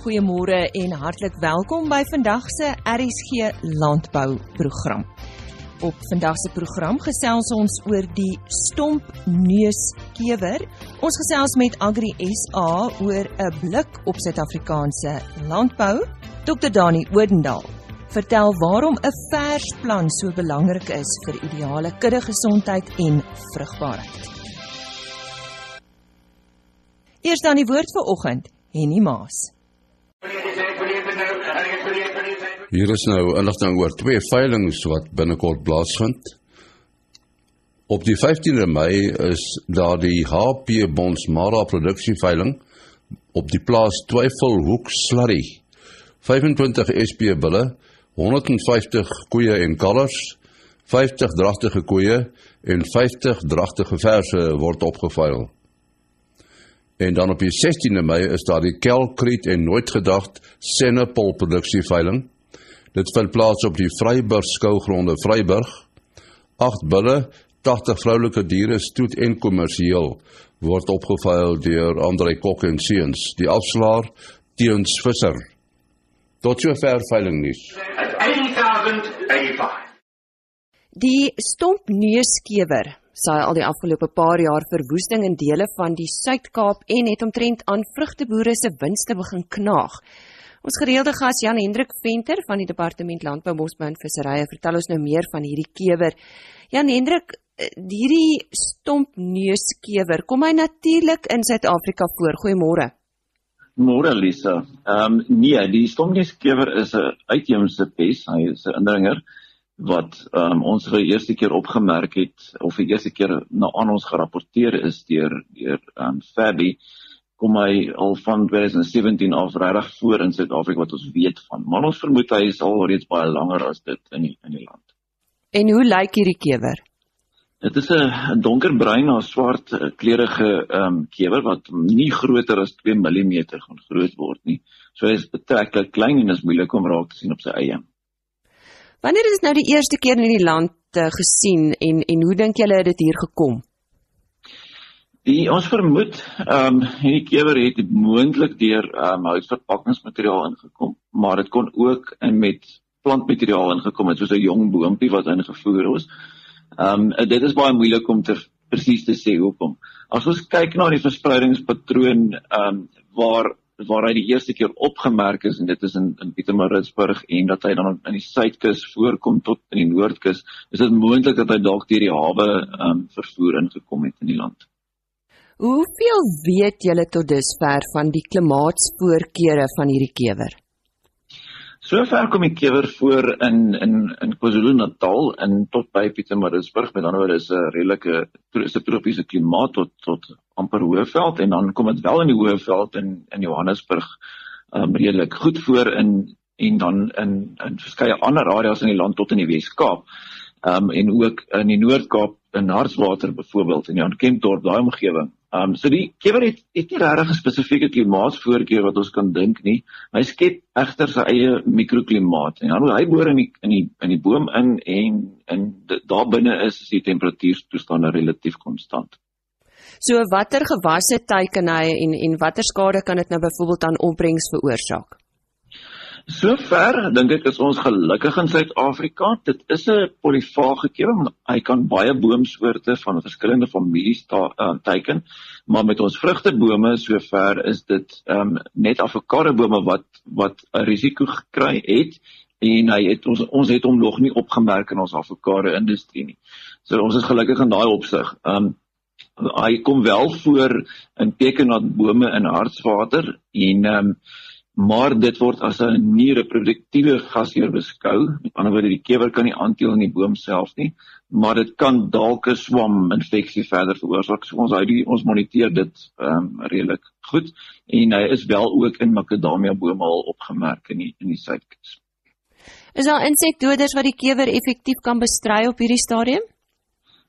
Goeiemôre en hartlik welkom by vandag se RSG Landbou program. Op vandag se program gesels ons oor die stompneuskewer. Ons gesels met Agri SA oor 'n blik op Suid-Afrikaanse landbou. Dr Dani Odendaal vertel waarom 'n vers plan so belangrik is vir ideale kuddegesondheid en vrugbaarheid. Eers dan die woord vir oggend, Henny Maas. Hier is nou inligting oor twee veilinge wat binnekort plaasvind. Op die 15de Mei is daar die HP Bonsmara produksieveiling op die plaas Twyfelhoek Slurry. 25 SP bulle, 150 koeie en kalvers, 50 dragtige koeie en 50 dragtige verse word opgeveil. En dan op die 16de Mei is daar die Kelkriet en nooit gedagte Sennepol produksieveiling. Dit vind plaas op die Vryburg skougronde Vryburg. 8 bulle, 80 vroulike diere stoet en kommersieel word opgeveil deur Andre Kok en Seuns, die afslaer Teens Visser. Tot sover veiling nuus. 8085. Die stompneuskewer saai al die afgelope paar jaar verwoesting in dele van die Suid-Kaap en het omtrent aan vrugteboere se winste begin knaag. Ons gereelde gas Jan Hendrik Venter van die Departement Landbou, Bosbou en Visserye vertel ons nou meer van hierdie kewer. Jan Hendrik, eh, hierdie stompneuskewer, kom hy natuurlik in Suid-Afrika voor? Goeiemôre. Môre Lisa. Ehm um, nee, die stompneuskewer is 'n uitheemse pes, hy is 'n indringer wat um, ons vir die eerste keer opgemerk het of die eerste keer na aan ons gerapporteer is deur deur um Fabi kom hy al van 2017 af regtig voor in Suid-Afrika wat ons weet van. Maar ons vermoed hy is al reeds baie langer as dit in die, in die land. En hoe lyk hierdie kewer? Dit is 'n donkerbruin na swart eh, kleurige um kewer wat nie groter as 2 mm gaan groot word nie. So hy is betreklik klein en is moeilik om raak te sien op sy eie. Wanneer is nou die eerste keer in die land uh, gesien en en hoe dink julle het dit hier gekom? Die ons vermoed ehm um, hierdie kewer het moontlik deur ehm um, houtverpakkingsmateriaal ingekom, maar dit kon ook in met plantmateriaal ingekom het soos 'n jong boontjie wat ingevoer is. Ehm um, dit is baie moeilik om te presies te sê hoekom. As ons kyk na die verspreidingspatroon ehm um, waar waar hy die eerste keer opgemerk is en dit is in in Pietermaritzburg en dat hy dan in die suidkus voorkom tot in die noordkus, is dit moontlik dat hy dalk deur die hawe um, vervoer ingekom het in die land. Hoeveel weet julle tot dusver van die klimaatsvoorkeure van hierdie kewer? Sover kom die kewer voor in in in KwaZulu-Natal en tot by Pietermaritzburg, met ander woorde is 'n redelike tropiese klimaat tot tot amper Hoëveld en dan kom dit wel in die Hoëveld in in Johannesburg um, redelik goed voor in en dan in in verskeie ander areas in die land tot in die Wes-Kaap. Ehm um, en ook in die Noord-Kaap in Hartswater byvoorbeeld in Jan Kempdorp daai omgewing. Ehm um, so die kewer het het nie regtig 'n spesifieke klimaatsvoorkeur wat ons kan dink nie. Hy skep egter sy eie mikroklimaat en dan hy boor in die in die in die boom in en in daar binne is die temperatuurtoestande relatief konstant. So watter gewasse teiken hy en en watter skade kan dit nou byvoorbeeld aan opbrengs veroorsaak? Sover dink ek is ons gelukkig in Suid-Afrika. Dit is 'n polifage kewer. Hy kan baie boomsoorte van verskillende families uh, teiken, maar met ons vrugtebome sover is dit um, net avokadobome wat wat 'n risiko gekry het en hy het ons ons het hom nog nie opgemerk in ons avokado industrie nie. So ons is gelukkig in daai opsig. Um hy kom wel voor in tekenatbome in hartswater en um, maar dit word as 'n nie reproduktiewe gasheer beskou. Met ander woorde die kewer kan nie aanteel in die boom self nie, maar dit kan dalk 'n swam infeksie verder veroorsaak. So ons hy die, ons moniteer dit ehm um, redelik goed en hy is wel ook in makadamia bome al opgemerk in die, in die suidkus. Is daar insekdoders wat die kewer effektief kan bestry op hierdie stadium?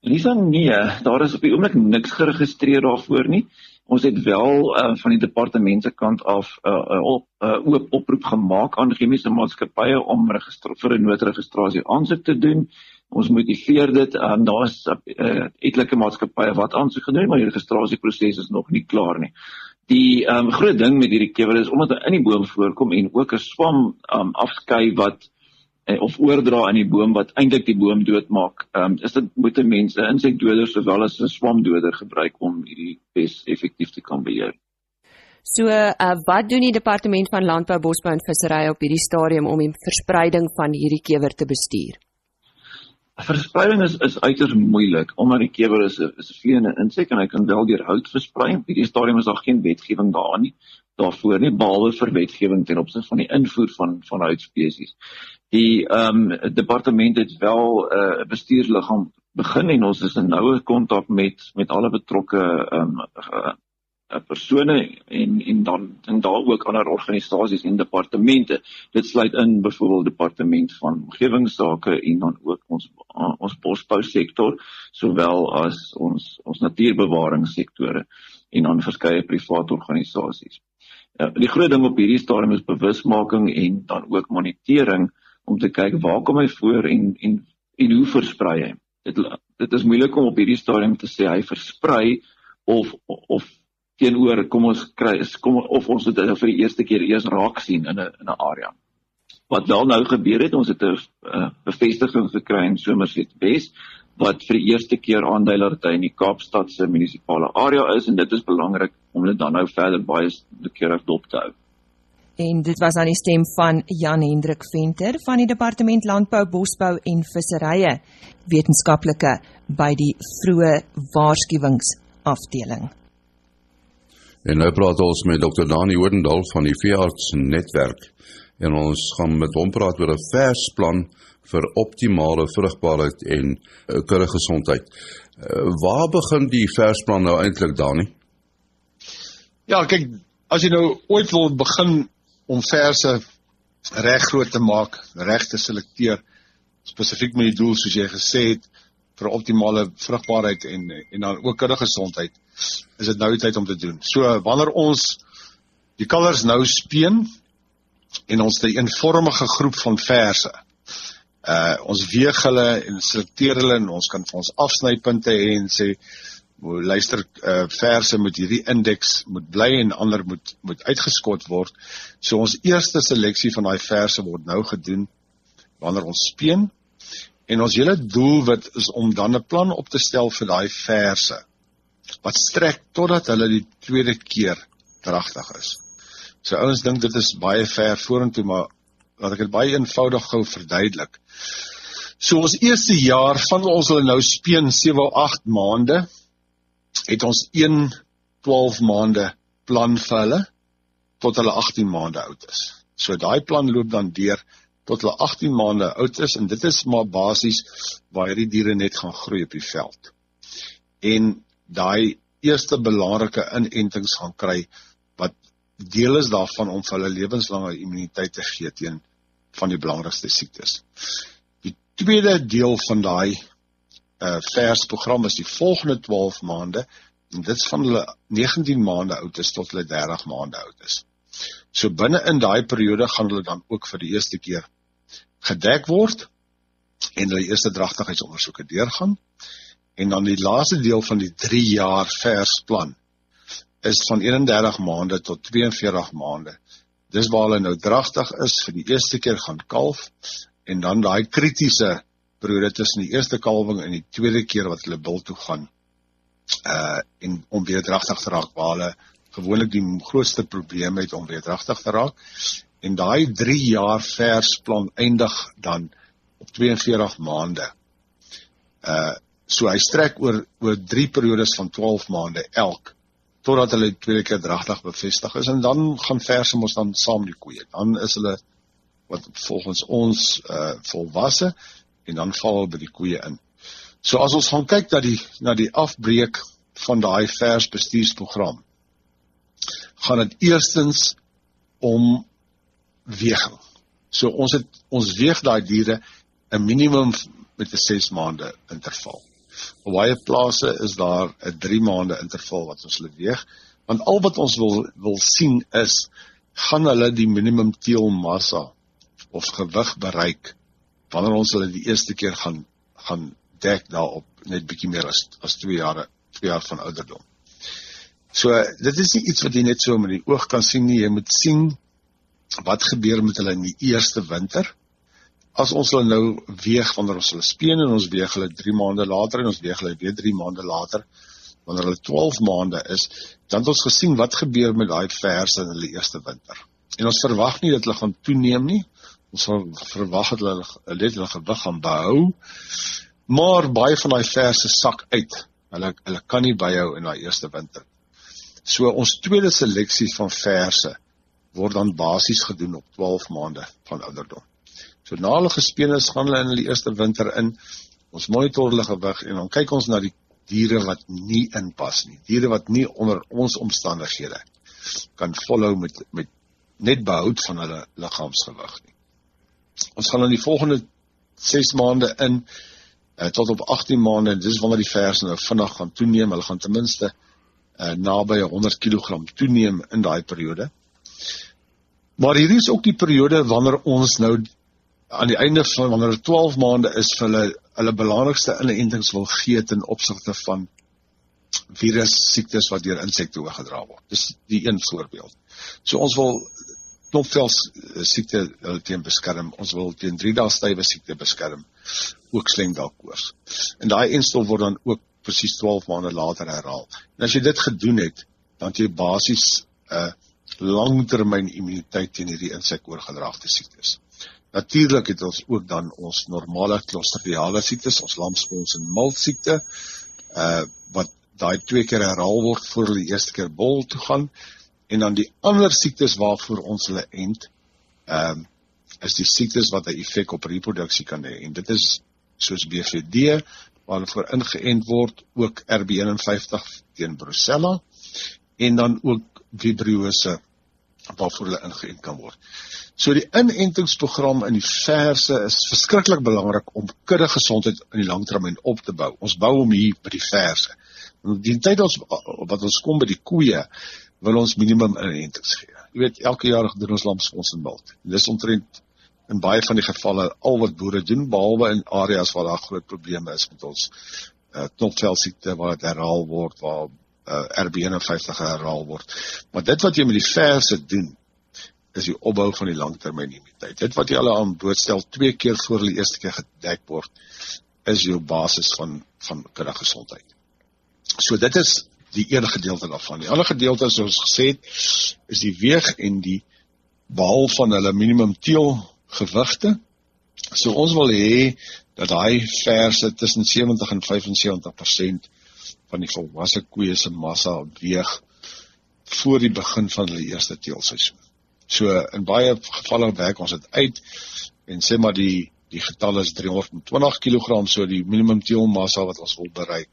Lisa nee, daar is op die oomblik niks geregistreer daarvoor nie. Ons het wel uh, van die departement se kant af 'n uh, uh, op, uh, oop oproep gemaak aan chemiese maatskappye om vir 'n noodregistrasie aansoek te doen. Ons motiveer dit en um, daar's uh, etlike maatskappye wat aansoek gedoen het, maar die registrasieproses is nog nie klaar nie. Die um, groot ding met hierdie kewer is omdat hy in die boom voorkom en ook 'n swam um, afskei wat eh, of oordra in die boom wat eintlik die boom doodmaak. Ehm um, is dit moet mense insekdoders sowel as 'n swamdoder gebruik om hierdie pes effektief te kan beheer. So, uh, wat doen die departement van landbou, bosbou en visserry op hierdie stadium om die verspreiding van hierdie kewer te bestuur? Verspreiding is is uiters moeilik omdat die kewer is 'n is 'n vleiende insek en hy kan wel deur hout versprei. Op hierdie stadium is daar geen wetgewing daar nie daarvoor nie behalwe vir wetgewing ten opsigte van die invoer van van houtspesies. Die ehm um, departement het wel 'n uh, bestuursliggaam begin en ons is in noue kontak met met alle betrokke ehm um, persone en en dan en daar ook ander organisasies en departemente. Dit sluit in byvoorbeeld departement van omgewingsake en dan ook ons ons bosbou sektor sowel as ons ons natuurbewaringssektore en dan verskeie private organisasies. Ja, die groot ding op hierdie stadium is bewusmaking en dan ook monitering om te kyk waar kom hy voor en en en hoe versprei hy. Dit dit is moeilik om op hierdie stadium te sê hy versprei of of teenoor kom ons kry kom of ons dit vir die eerste keer eers raak sien in 'n in 'n area. Wat wel nou gebeur het, ons het 'n uh, bevestiging gekry in Somerset West wat vir die eerste keer aandui dat hy in die Kaapstad se munisipale area is en dit is belangrik om dit dan nou verder baie noukeurig dop te hou. En dit was aan die stem van Jan Hendrik Venter van die Departement Landbou, Bosbou en Visserye, wetenskaplike by die vroeë waarskuwingsafdeling. En nou praat ons met Dr. Dani Oudendal van die Veearts Netwerk en ons gaan met hom praat oor 'n versplan vir optimale vrugbaarheid en uh, kudde gesondheid. Uh, waar begin die versplan nou eintlik Dani? Ja, kyk, as jy nou ooit wil begin om verse reg groot te maak, reg te selekteer, spesifiek met die doel soos jy gesê het vir optimale vrugbaarheid en en dan ook kudde gesondheid is dit nou tyd om te doen. So wanneer ons die kalvers nou speen en ons 'n eenvormige groep van verse. Uh ons weeg hulle en selekteer hulle en ons kan vir ons afsnypunte hê en sê luister uh verse met hierdie indeks moet bly en ander moet moet uitgeskot word. So ons eerste seleksie van daai verse word nou gedoen wanneer ons speen en ons hele doelwit is om dan 'n plan op te stel vir daai verse wat strek totdat hulle die tweede keer dragtig is. So ouens dink dit is baie ver vorentoe, maar laat ek dit baie eenvoudig gou verduidelik. So ons eerste jaar van ons hulle nou speen 7 of 8 maande het ons 1 12 maande plan vir hulle tot hulle 18 maande oud is. So daai plan loop dan deur tot hulle 18 maande oud is en dit is maar basies waar hierdie diere net gaan groei op die veld. En daai eerste belangrike inentings gaan kry wat deel is daarvan om vir hulle lewenslange immuniteit te gee teen van die belangrikste siektes. Die tweede deel van daai uh vers program is die volgende 12 maande en dit is van hulle 19 maande oud is tot hulle 30 maande oud is. So binne in daai periode gaan hulle dan ook vir die eerste keer gedek word en hulle eerste dragtigheidsondersoeke deurgaan. En dan die laaste deel van die 3 jaar versplan is van 31 maande tot 42 maande. Dis waar hulle nou dragtig is vir die eerste keer gaan kalf en dan daai kritiese periode tussen die eerste kalwing en die tweede keer wat hulle bil toe gaan. Uh en om weer dragtig te raak waar hulle gewoonlik die grootste probleem het om weer dragtig te raak. En daai 3 jaar versplan eindig dan op 42 maande. Uh So hy strek oor oor 3 periodes van 12 maande elk totdat hulle tweede keer dragtig bevestig is en dan gaan verse mos dan saam die koeie. Dan is hulle wat volgens ons uh volwasse en dan val hulle by die koeie in. So as ons gaan kyk dat die na die afbreek van daai vers bestuursprogram gaan dit eerstens om weging. So ons het ons weeg daai diere 'n minimum met 'n 6 maande interval. Op baie plase is daar 'n 3 maande interval wat ons hulle weeg, want al wat ons wil wil sien is gaan hulle die minimum teelmassa of gewig bereik wanneer ons hulle die eerste keer gaan gaan dek daarop net bietjie meer as as 2 jare 2 jaar van ouderdom. So dit is nie iets wat jy net so met die oog kan sien nie. Jy moet sien wat gebeur met hulle in die eerste winter. As ons hulle nou weeg wanneer ons hulle speen en ons weeg hulle 3 maande later en ons weeg hulle weer 3 maande later wanneer hulle 12 maande is, dan het ons gesien wat gebeur met daai verse in hulle eerste winter. En ons verwag nie dat hulle gaan toeneem nie. Ons verwag dat hulle net hulle gewig gaan behou. Maar baie van daai verse sak uit. Hulle hulle kan nie byhou in daai eerste winter. So ons tweede seleksie van verse word dan basies gedoen op 12 maande van ouderdom. So na hulle gespeen is, gaan hulle in die eerste winter in. Ons monitor hulle gewig en dan kyk ons na die diere wat nie inpas nie. Diere wat nie onder ons omstandighede kan volhou met met net behoud van hulle liggaamsgewig nie. Ons gaan in die volgende 6 maande in uh, tot op 18 maande, dis wanneer die verse nou vinnig gaan toeneem. Hulle gaan ten minste uh, naby 100 kg toeneem in daai periode. Maar hier is ook die periode wanneer ons nou aan die einde van wanneer 12 maande is vir hulle hulle belangrikste inentings wil gee ten opsigte van virus siektes wat deur insekte oorgedra word. Dis die een voorbeeld. So ons wil knopvels siekte hulle teen beskerm. Ons wil teen 3 dae stywe siekte beskerm. Ook slengdalkoors. En daai enstel word dan ook presies 12 maande later herhaal. En as jy dit gedoen het, dan het jy basies 'n uh, langtermyn immuniteit teen hierdie insekoorgedraagde siektes. Natuurlik het ons ook dan ons normale clostridiale siektes, ons lamspons en milt siekte, uh wat daai twee keer herhaal word voor hulle die eerste keer bol toe gaan. En dan die ander siektes waarvoor ons hulle ent, ehm uh, is die siektes wat 'n effek op reproduksie kan hê. En dit is soos BVD waarvoor ingeënt word, ook RB51 teen brucella en dan ook vibriose waarvoor hulle ingeënt kan word. So die inentingsprogram in die verse is verskriklik belangrik om kudde gesondheid in die langtermyn op te bou. Ons bou hom hier by die verse. Die tyd ons wat ons kom by die koeie wil ons minimum inentings gee. Jy weet elke jaar doen ons lampsfonds en milt. Dis omtrent in baie van die gevalle al wat boere doen behalwe in areas waar daar groot probleme is met ons uh, knopvel siekte waar dit herhaal word waar uh, RB51 herhaal word. Maar dit wat jy met die verse doen is die opbou van die langtermyn immuniteit. Dit wat jy al aan boord stel twee keer voor die eerste keer gedek word is jou basis van van kudde gesondheid. So dit is die een gedeelte daarvan. Die ander gedeelte soos gesê het is die weeg en die behaal van hulle minimum teel gewigte. So ons wil hê dat daai verse tussen 70 en 75% van die volwasse koeie se massa weeg voor die begin van hulle eerste teelseisoen. So in baie gevalle werk ons dit uit en sê maar die die getal is 320 kg so die minimum teelmassa wat ons wil bereik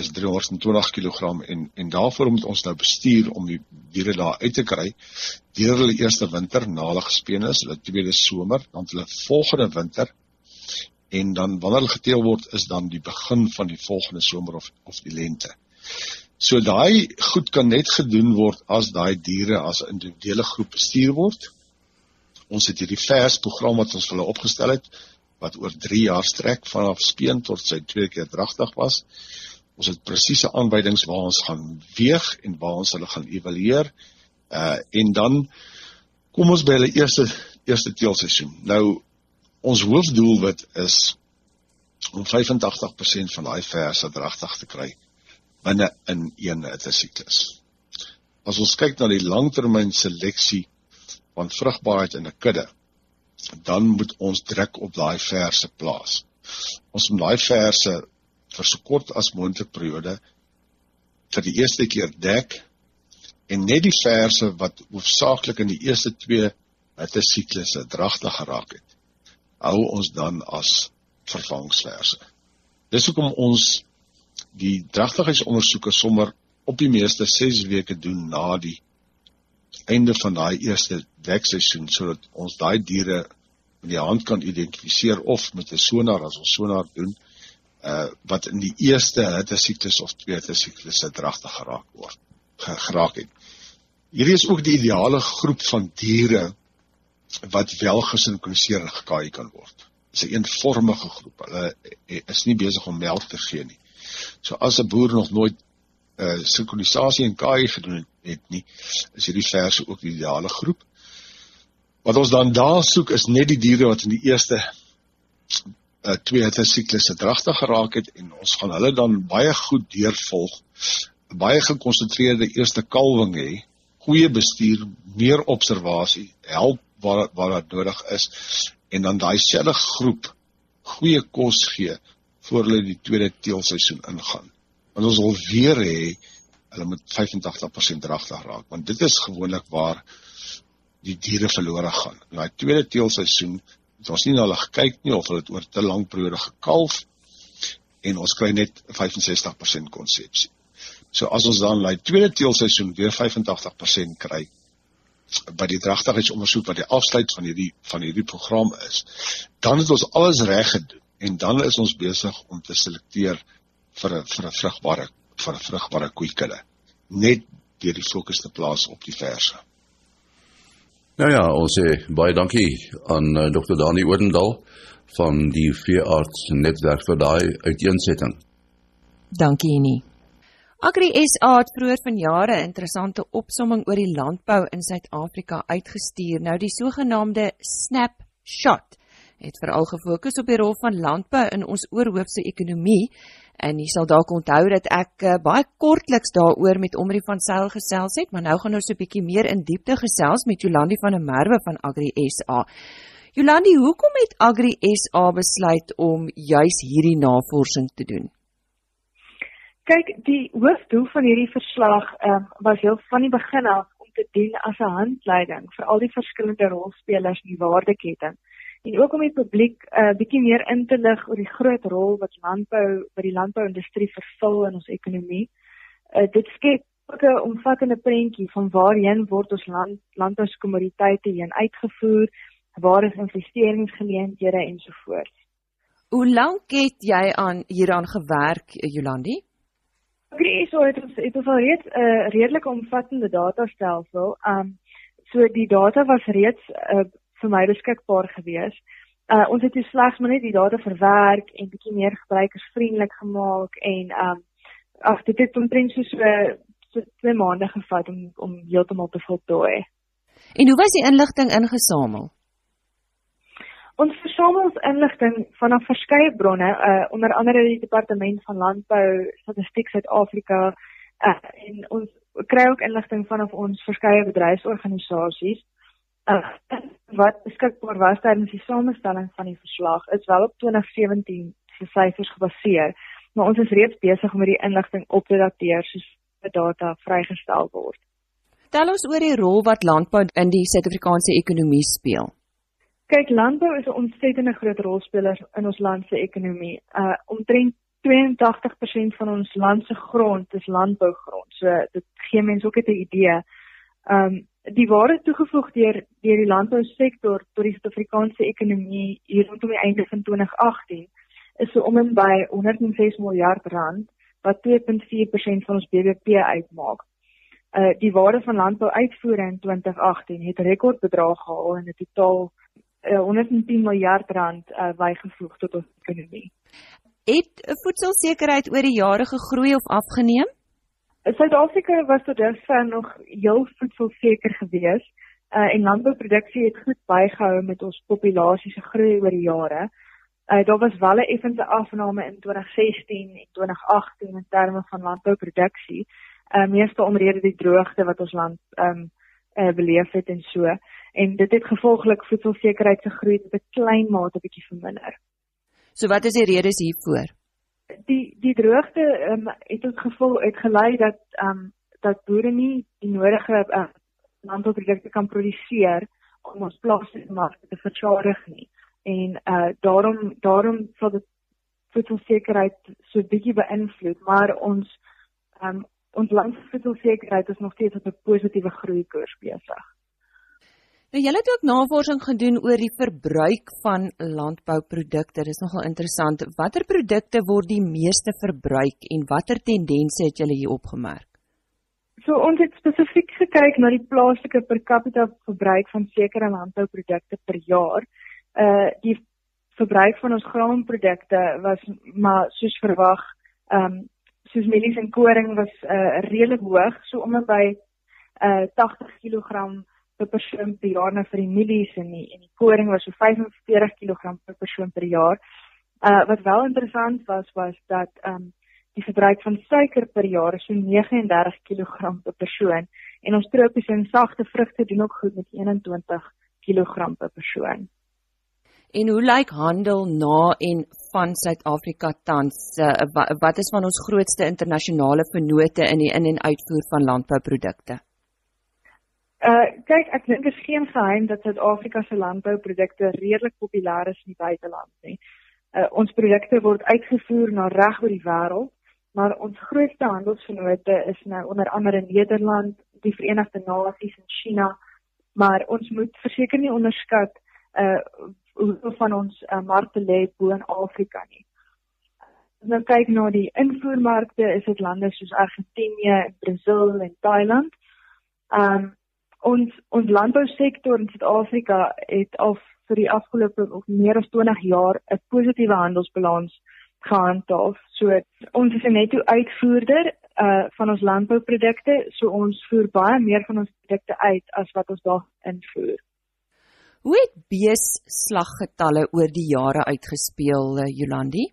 is 320 kg en en daarvoor moet ons nou bestuur om die diere daar uit te kry deur hulle eerste winter na hulle gespeen is, hulle tweede somer, dan hulle volgende winter en dan wanneer hulle geteel word is dan die begin van die volgende somer of of die lente. So daai goed kan net gedoen word as daai diere as 'n individuele groep bestuur word. Ons het hierdie vers program wat ons vir hulle opgestel het wat oor 3 jaar strek vanaf speen tot sy tweede keer dragtig was. Ons het presiese aanwysings waar ons gaan weeg en waar ons hulle gaan evalueer. Uh en dan kom ons by hulle eerste eerste teelseisoen. Nou ons hoofdoelwit is om 85% van daai verse dragtig te kry binne in een hitte siklus. As ons kyk na die langtermyn seleksie van vrugbaarheid in 'n kudde, dan moet ons druk op daai verse plaas. Ons moet daai verse vir so kort as moontlik periode vir die eerste keer dek en net die verse wat hoofsaaklik in die eerste twee hitte siklusse dragtig geraak het hou ons dan as vervangsverse. Dis hoekom ons die dragtigheidsondersoeke sommer op die meeste 6 weke doen na die einde van daai eerste wekseisoen sodat ons daai diere in die hand kan identifiseer of met 'n sonar as ons sonar doen uh wat in die eerste hitte siklus of tweede siklus se dragtig geraak word geraak het. Hierdie is ook die ideale groep van diere wat wel gesinkroniseer en gekaai kan word. Dis 'n eenvormige groep. Hulle is nie besig om melk te gee nie. So as 'n boer nog nooit uh sinkronisasie en KI gedoen het, nie, is hierdie verse ook die ideale groep. Wat ons dan daar soek is net die diere wat in die eerste uh twee hitte siklusse dragtig geraak het en ons gaan hulle dan baie goed deurvolg. Baie gekonsentreerde eerste kalwing hê, goeie bestuur, meer observasie, help waar waar dit nodig is en dan daai selfe groep goeie kos gee voor hulle die tweede teelseisoen ingaan. Want ons wil weer hê hulle moet 85% dragtig raak want dit is gewoonlik waar die diere verlore gaan. In daai tweede teelseisoen het ons nie na hulle gekyk nie of hulle het oor te lank periode gekalf en ons kry net 65% konsepsie. So as ons dan daai tweede teelseisoen weer 85% kry by die dragtigheidsondersoek wat die afsluit van hierdie van hierdie program is, dan het ons alles reg gedoen en dan is ons besig om te selekteer vir 'n vir 'n vrugbare vir 'n vrugbare koeikudde net deur die fokus te plaas op die verse. Nou ja, ons sê baie dankie aan uh, Dr. Dani Oudendal van die veearts netwerk vir daai uiteensetting. Dankie nie. Agri SA het vroeër vanjaar 'n interessante opsomming oor die landbou in Suid-Afrika uitgestuur. Nou die sogenaamde snapshot het veral gefokus op die rol van landbou in ons oorhoofse ekonomie en jy sal dalk onthou dat ek uh, baie kortliks daaroor met Omri van Sail gesels het, maar nou gaan ons 'n bietjie meer in diepte gesels met Jolandi van der Merwe van Agri SA. Jolandi, hoekom het Agri SA besluit om juis hierdie navorsing te doen? Kyk, die hoofdoel van hierdie verslag um, was heel van die begin af om te dien as 'n handleiding vir al die verskillende rolspelers in die waardeketting en ook om die publiek 'n uh, bietjie meer in te lig oor die groot rol wat landbou by die landbouindustrie vervul in ons ekonomie. Uh, dit skep ook 'n omvattende prentjie van waarheen word ons land landbouskommoditeite heen uitgevoer, waar is investeringsgeleenthede ensovoorts. Hoe lank het jy aan hieraan gewerk, Jolandi? Ek so het ons het ons al reeds 'n uh, redelike omvattende datastelsel. Um so die data was reeds uh, vir my beskikbaar gewees. Uh ons het slegs maar net die data verwerk en bietjie meer gebruikersvriendelik gemaak en um ag dit het omtrent so so twee maande gevat om om heeltemal te voltooi. En hoe was die inligting ingesamel? Ons versamel ons inligting vanaf verskeie bronne, uh onder andere die Departement van Landbou, Statistiek Suid-Afrika uh en ons kry ook inligting vanaf ons verskeie bedryfsorganisasies. Uh, wat beskikbaar was tydens die samestelling van die verslag is wel op 2017 se syfers gebaseer, maar ons is reeds besig om hierdie inligting op te dateer soos die data vrygestel word. Tel ons oor die rol wat landbou in die Suid-Afrikaanse ekonomie speel. Kyk, landbou is 'n ontsettende groot rolspeler in ons land se ekonomie. Uh omtrent 82% van ons land se grond is landbougrond. So dit gee mense ook 'n idee. Um die waarde toegevoeg deur deur die landbousektor tot die Suid-Afrikaanse ekonomie hier rondom die einde van 2018 is so om en by 106 miljard rand wat 2.4% van ons BBP uitmaak. Uh die waarde van landbouuitvoere in 2018 het rekordbedrag gehaal en 'n totaal uh, 110 miljard rand uh, bygevoeg tot ons ekonomie. Het voedselsekerheid oor die jare gegroei of afgeneem? Suid-Afrika was tot dusver nog heel voedselseker gewees uh, en landbouproduksie het goed bygehou met ons populasie se groei oor die jare. Uh, daar was wel 'n effense afname in 2016 en 2018 in terme van landbouproduksie, uh, meestal omrede die droogte wat ons land um, uh, beleef het en so en dit het gevolglik voedselsekerheid se groei tot 'n klein mate bietjie verminder. So wat is die redes hiervoor? die die droogte um, het ons gevoel uitgelei dat ehm um, dat boere nie die nodige uh, landbouprodukte kan produseer om ons plaaslike markte te versorg nie. En uh daarom daarom sal dit voedselsekerheid so bietjie beïnvloed, maar ons ehm um, ons landbouvoedselsekerheid is nog steeds op 'n positiewe groeikoers besig. Nou julle het ook navorsing gedoen oor die verbruik van landbouprodukte. Dit is nogal interessant. Watter produkte word die meeste verbruik en watter tendense het julle hier opgemerk? So ons het spesifiek gekyk na die plaaslike per capita verbruik van sekere landbouprodukte per jaar. Uh die verbruik van ons graanprodukte was maar soos verwag, ehm um, soos mielies en koring was uh redelik hoog, so om en by uh 80 kg per persoon per jaar nou vir die mielies en die en die koring was so 45 kg per persoon per jaar. Uh wat wel interessant was was dat um die verbruik van suiker per jaar is so 39 kg per persoon en ons tropiese en sagte vrugte doen ook goed met 21 kg per persoon. En hoe lyk handel na en van Suid-Afrika tans? Uh, wat is van ons grootste internasionale vennote in die in- en uitvoer van landbouprodukte? Uh kyk, ek dink dit is geen geheim dat Suid-Afrika se landbouprodukte redelik populêr is in die buiteland nie. Uh ons produkte word uitgevoer na reg oor die wêreld, maar ons grootste handelsvennote is nou onder andere Nederland, die Verenigde Nasies en China, maar ons moet verseker nie onderskat uh hoeveel van ons uh, markte lê bo in Afrika nie. As nou kyk na die invoermarkte, is dit lande soos Argentinië, Brasil en Thailand. Um ons ons landbousektor in Suid-Afrika het al vir die afgelope of meer as 20 jaar 'n positiewe handelsbalans gehandhaaf. So ons is 'n netto uitvoerder uh van ons landbouprodukte, so ons voer baie meer van ons produkte uit as wat ons daar invoer. Hoe het beesslaggetalle oor die jare uitgespeel, uh, Jolandi?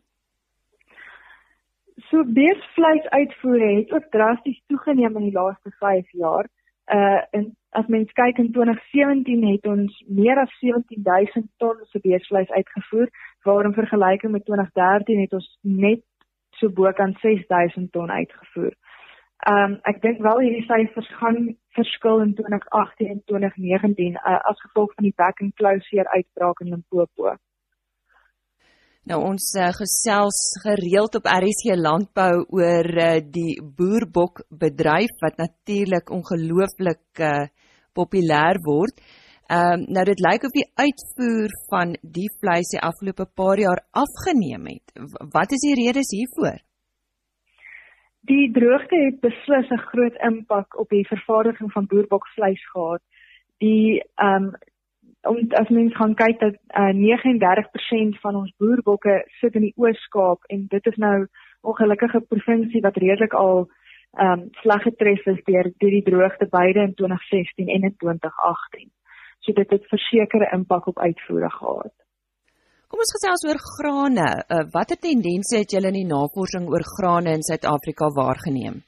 So beesvleis uitvoere het ook drasties toegeneem in die laaste 5 jaar. Uh in as mens kyk in 2017 het ons meer as 17000 ton se beesvleis uitgevoer, waar in vergelyking met 2013 het ons net so bo kan 6000 ton uitgevoer. Um ek dink wel hierdie syfers gaan verskil in 2018 en 2019 uh, as gevolg van die back and closure uitbraak in Limpopo. Nou ons uh, gesels gereeld op RSC landbou oor uh, die boerbok bedryf wat natuurlik ongelooflik uh, populêr word. Ehm um, nou dit lyk of die uitvoer van die vleis die afgelope paar jaar afgeneem het. Wat is die redes hiervoor? Die droogte het beslis 'n groot impak op die vervaardiging van boerbokvleis gehad. Die ehm um, om as mens gaan kyk dat uh, 39% van ons boerbokke sit in die Oos-Kaap en dit is nou 'n ongelukkige provinsie wat redelik al ehm um, sleg getref is deur deur die droogte beide in 2016 en in 2018. So dit het versekerde impak op uitvoere gehad. Kom ons gesels oor grane. Uh, watter tendense het julle in die navorsing oor grane in Suid-Afrika waargeneem?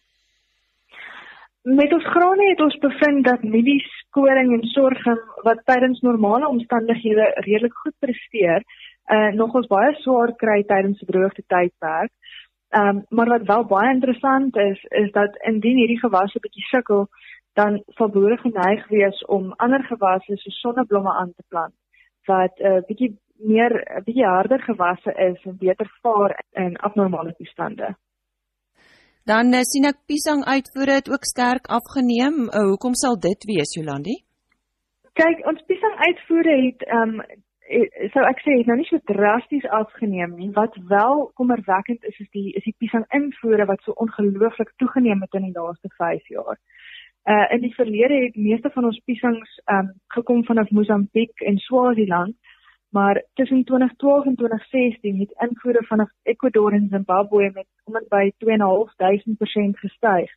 Met ons grane het ons bevind dat mielies, koring en sorghum wat tydens normale omstandighede redelik goed presteer, uh nogals baie swaar kry tydens die droogte tydperk. Ehm um, maar wat wel baie interessant is, is dat indien hierdie gewasse bietjie sukkel, dan sal boere geneig wees om ander gewasse soos sonneblomme aan te plant wat 'n uh, bietjie meer bietjie harder gewasse is en beter vaar in abnormale toestande. Dan uh, sien ek piesang uitvoere het ook sterk afgeneem. Uh, hoekom sal dit wees, Jolandi? Kyk, ons piesang uitvoere het ehm um, sou ek sê het nou nie so drasties afgeneem nie. Wat wel kommerwekkend is is die is die piesang invoere wat so ongelooflik toegeneem het in die laaste 5 jaar. Uh in die verlede het meeste van ons piesangs ehm um, gekom vanaf Mosambiek en Swaziland maar tussen 2012 en 2016 het invoere vanaf Ecuador en Zimbabwe met omtrent by 2.500% gestyg.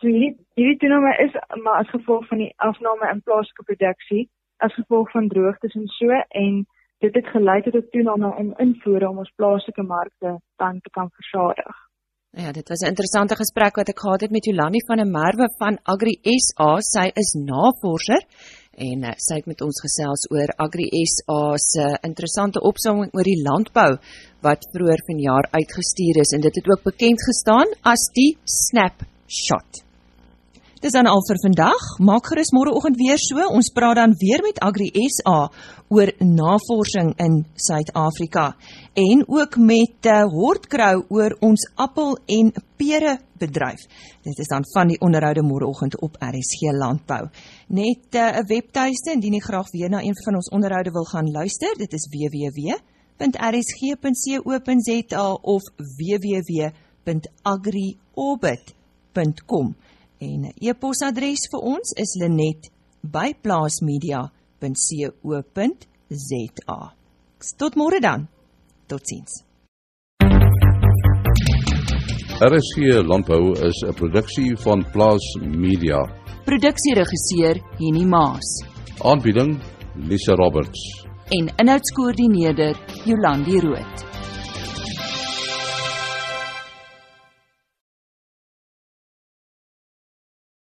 So hierdie hierdie toename is maar as gevolg van die afname in plaaslike produksie as gevolg van droogtes en so en dit het gelei tot 'n toename in invoere om ons plaaslike markte dan te kan versadig. Ja, dit was 'n interessante gesprek wat ek gehad het met Jolani van der Merwe van Agri SA. Sy is navorser en uh, sy het met ons gesels oor Agri SA se interessante opsomming oor die landbou wat vroeër vanjaar uitgestuur is en dit het ook bekend gestaan as die snapshot. Dis dan al vir vandag. Maak gerus môreoggend weer so. Ons praat dan weer met Agri SA oor navorsing in Suid-Afrika en ook met uh, Hortkrou oor ons appel en pere bedryf. Dit is dan van die onderhoude môreoggend op RSG Landbou. Net eh, 'n uh, webtuiste indien jy graag weer na een van ons onderhoude wil gaan luister. Dit is www.rsg.co.za of www.agriorbit.com. En 'n e-posadres vir ons is linet@plaasmedia.co.za. Tot môre dan. Totsiens. RSG Landbou is 'n produksie van Plaas Media. Produksieregisseur Henny Maas Aanbieding Lisa Roberts. en inhoudskoördineerder Jolandi Root.